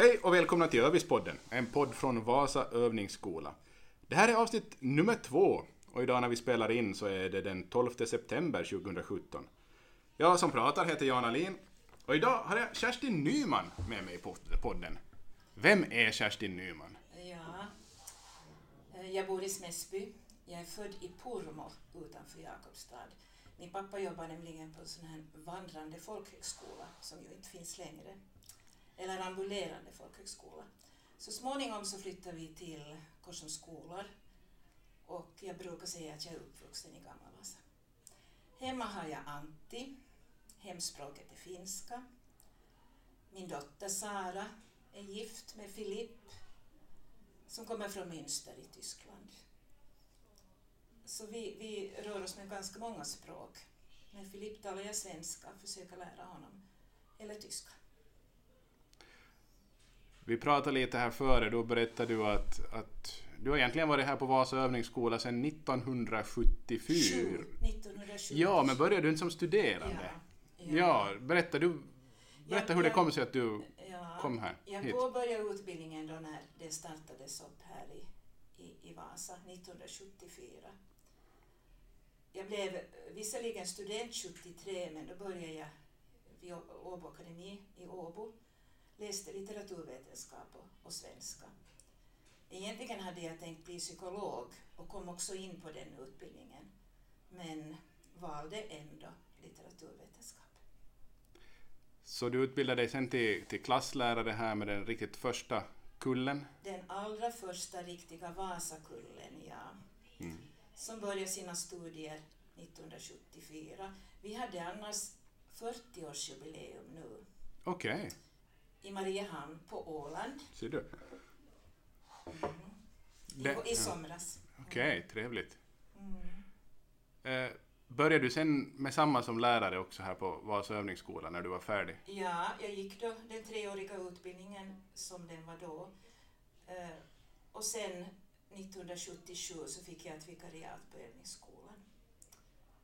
Hej och välkomna till Övispodden, en podd från Vasa övningsskola. Det här är avsnitt nummer två och idag när vi spelar in så är det den 12 september 2017. Jag som pratar heter Jan Alin och idag har jag Kerstin Nyman med mig på podden. Vem är Kerstin Nyman? Ja, eh, jag bor i Smäsby. Jag är född i Purmo utanför Jakobstad. Min pappa jobbar nämligen på en sån här vandrande folkhögskola som ju inte finns längre. Eller ambulerande folkhögskola. Så småningom så flyttade vi till Korsums skolor och jag brukar säga att jag är uppvuxen i Gammalvasa. Vasa. Hemma har jag Antti, hemspråket är finska. Min dotter Sara är gift med Filip som kommer från Münster i Tyskland. Så vi, vi rör oss med ganska många språk. Med Filip talar jag svenska, försöker lära honom, eller tyska. Vi pratade lite här före, då berättade du att, att du har egentligen varit här på Vasa övningsskola sedan 1974. 7, 1920. Ja, men började du inte som studerande? Ja, Ja, berätta, du, berätta Ja, hur det jag- kom sig att du ja. kom här Jag hit. påbörjade utbildningen då när det startades upp här i, i, i Vasa 1974. Jag blev visserligen student 73 men då började jag vid Åbo Akademi i Åbo. Läste litteraturvetenskap och, och svenska. Egentligen hade jag tänkt bli psykolog och kom också in på den utbildningen. Men valde ändå litteraturvetenskap. Så du utbildade dig sen till, till klasslärare här med den riktigt första kullen. Den allra första riktiga Vasakullen, ja. Mm. Som började sina studier 1974. Vi hade annars 40-årsjubileum nu Okej, i Mariehamn på Åland ser du. i, Det- i ja. somras. Okej, trevligt. Mm. Eh, började du sen med samma som lärare också här på Vasa övningsskola när du var färdig? Ja, jag gick då den treåriga utbildningen som den var då. Eh, och sen 1977 så fick jag ett vikariat på övningsskolan.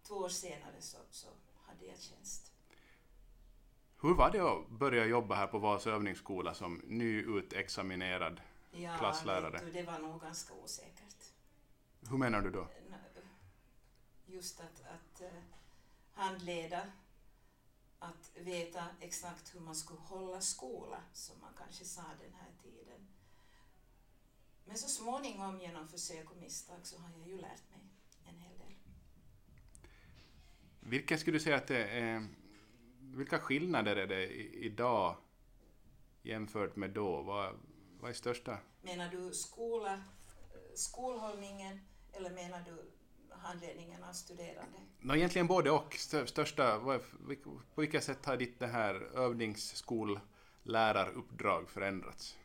Två år senare så, så hade jag tjänst. Hur var det att börja jobba här på Vasa övningsskola som nyutexaminerad? Ja, Klasslärare. du, det var nog ganska osäkert. Hur menar du då? Just att, att eh, handleda, att veta exakt hur man skulle hålla skola, som man kanske sa den här tiden. Men så småningom genom försök och misstag så har jag ju lärt mig en hel del. Vilka skulle du säga att det är, vilka skillnader är det idag jämfört med då? Vad, vad är största? Menar du skola, skolhållningen eller menar du handledningen av studerande? Nå, egentligen både och. Stö- Största, på vilka sätt har ditt det här övningsskolläraruppdrag förändrats?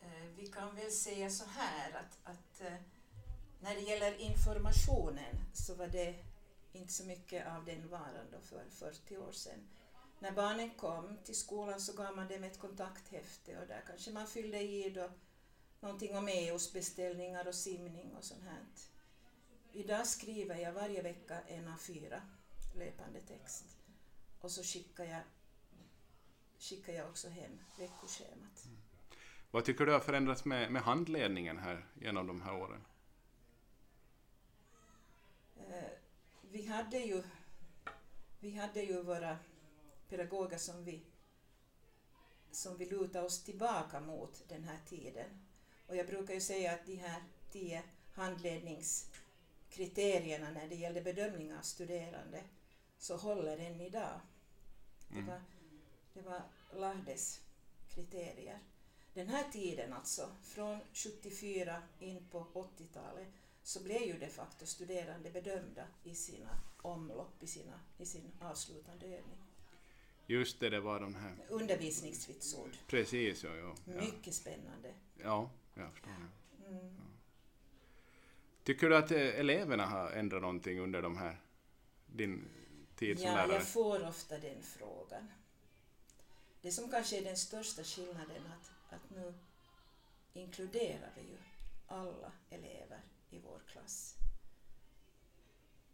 Eh, Vi kan väl säga så här att, att eh, när det gäller informationen så var det inte så mycket av den varan då för 40 år sedan. När barnen kom till skolan så gav man dem ett kontakthäfte och där kanske man fyllde i då någonting om EUs beställningar och simning och sånt här. Idag skriver jag varje vecka en av fyra löpande text och så skickar jag, skickar jag också hem veckoschemat. Vad tycker du har förändrats med, med handledningen här genom de här åren? Eh, vi hade ju, vi hade ju våra pedagoger som vi, som vi lutade oss tillbaka mot den här tiden. Och jag brukar ju säga att de här tio handledningskriterierna när det gällde bedömning av studerande så håller än idag. Det Mm. var, det var Lahdes kriterier. Den här tiden alltså, från 74 in på 80-talet, så blev ju de facto studerande bedömda i sina omlopp, i, sina, i sin avslutande övning. Just det, det var de här... Undervisningsvitsord. Precis, ja. ja, ja. Mycket spännande. ja jag förstår. Mm. Tycker du att eh, eleverna har ändrat någonting under de här, din tid som Ja, lärare? jag får ofta den frågan. Det som kanske är den största skillnaden att, att nu inkluderar vi ju alla elever i vår klass.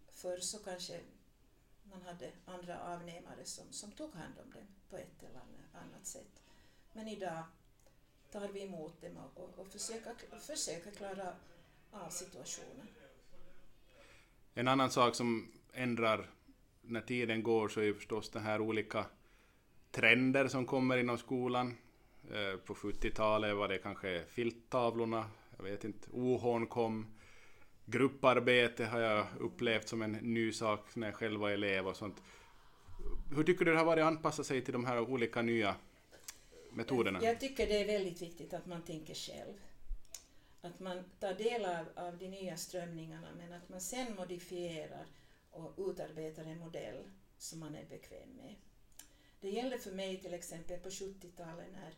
Förr så kanske man hade andra avnämare som, som tog hand om dem på ett eller annat sätt. Men idag tar vi emot dem och, och, och försöker, försöker klara av situationen. En annan sak som ändrar när tiden går så är ju förstås de här olika trender som kommer inom skolan. Eh, på 70-talet var det kanske filttavlorna, jag vet inte, ohån kom. Grupparbete har jag upplevt som en ny sak när jag själv var elev och sånt. Hur tycker du det har varit att anpassa sig till de här olika nya metoderna? Jag tycker det är väldigt viktigt att man tänker själv. Att man tar del av, av de nya strömningarna men att man sen modifierar och utarbetar en modell som man är bekväm med. Det gällde för mig till exempel på 70-talet när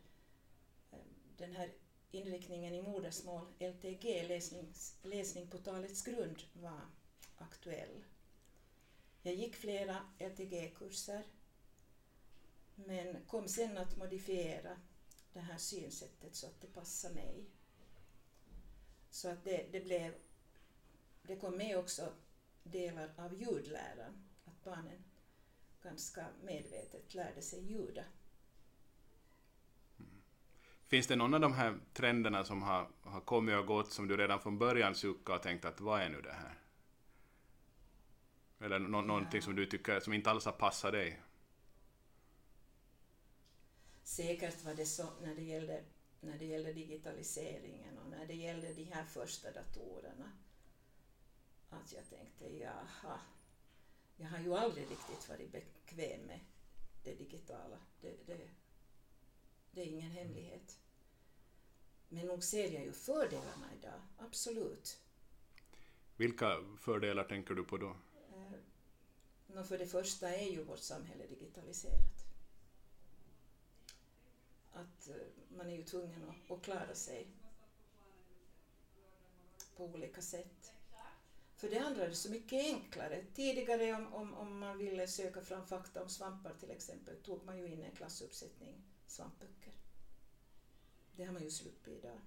eh, den här inriktningen i modersmål, LTG, läsning, läsning på talets grund, var aktuell. Jag gick flera LTG-kurser men kom sen att modifiera det här synsättet så att det passade mig. Så att det, det blev, det kom med också delar av ljudläran, att barnen ganska medvetet lärde sig ljuda. Finns det någon av de här trenderna som har, har kommit och gått som du redan från början suckade och tänkte att vad är nu det här? Eller no någonting som du tycker som inte alls har passat dig? Säkert var det så när det gällde, när det gällde digitaliseringen och när det gällde de här första datorerna. Att jag tänkte, jaha, jag har ju aldrig riktigt varit bekväm med det digitala. Det, det, det är ingen hemlighet. Men nog ser jag ju fördelarna idag, absolut. Vilka fördelar tänker du på då? Eh, för det första är ju vårt samhälle digitaliserat. Att eh, man är ju tvungen att, att klara sig på olika sätt. För det andra är det så mycket enklare. Tidigare om, om, om man ville söka fram fakta om svampar till exempel tog man ju in en klassuppsättning svampböcker. Det har man ju sluppit idag.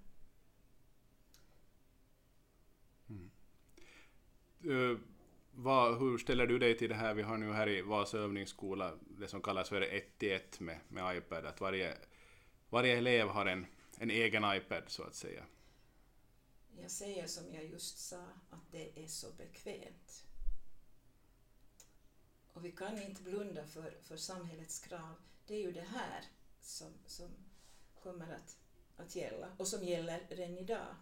Mm. Uh, vad, hur ställer du dig till det här? Vi har nu här i Vasa övningsskola det som kallas för 1 till 1 med, med iPad. Att varje, varje elev har en, en egen iPad så att säga. Jag säger som jag just sa, att det är så bekvämt. Och vi kan inte blunda för, för samhällets krav. Det är ju det här som, som kommer att, att gälla och som gäller redan idag.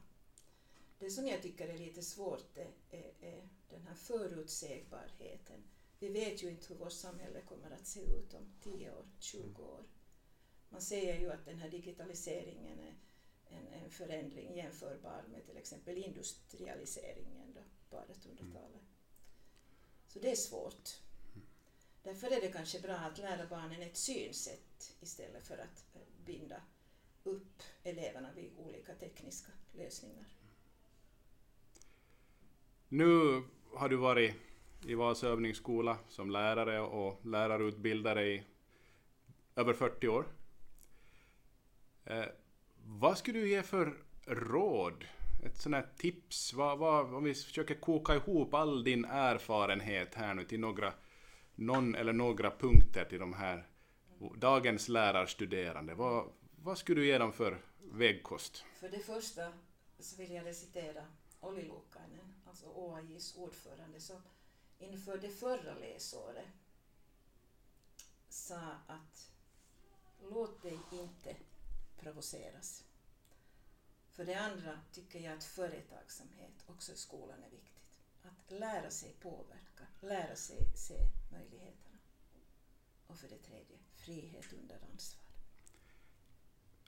Det som jag tycker är lite svårt är, är, är den här förutsägbarheten. Vi vet ju inte hur vårt samhälle kommer att se ut om 10 år, 20 år. Man säger ju att den här digitaliseringen är en, en förändring jämförbar med till exempel industrialiseringen då, på 1800-talet. Så det är svårt. Därför är det kanske bra att lära barnen ett synsätt istället för att eh, binda upp eleverna vid olika tekniska lösningar. Nu har du varit i Vasa övningsskola som lärare och lärarutbildare i över 40 år. Eh, vad skulle du ge för råd? Ett sånt här tips? Vad, vad, om vi försöker koka ihop all din erfarenhet här nu till några, någon eller några punkter till de här dagens lärarstuderande. Vad, vad skulle du ge dem för vägkost? För det första så vill jag recitera Olli Lukainen, alltså OAJs ordförande, som inför det förra läsåret sa att låt dig inte provoceras. För det andra tycker jag att företagsamhet också i skolan är viktigt. Att lära sig påverka, lära sig se möjligheterna. Och för det tredje, frihet under ansvar.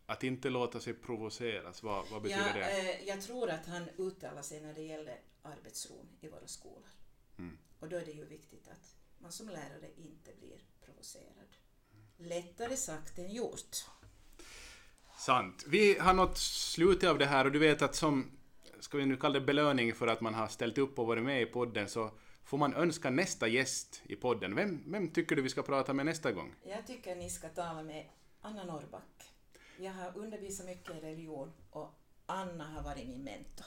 Att inte låta sig provoceras, vad, vad betyder ja, det? Eh, jag tror att han uttalar sig när det gäller arbetsron i våra skolor. Mm. Och då är det ju viktigt att man som lärare inte blir provocerad. Lättare sagt än gjort. Sant. Vi har nått slutet av det här och du vet att som, ska vi nu kalla det belöning för att man har ställt upp och varit med i podden så får man önska nästa gäst i podden. Vem, vem tycker du vi ska prata med nästa gång? Jag tycker ni ska tala med Anna Norrback. Jag har undervisat mycket i religion och Anna har varit min mentor.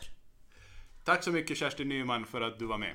Tack så mycket Kerstin Nyman för att du var med.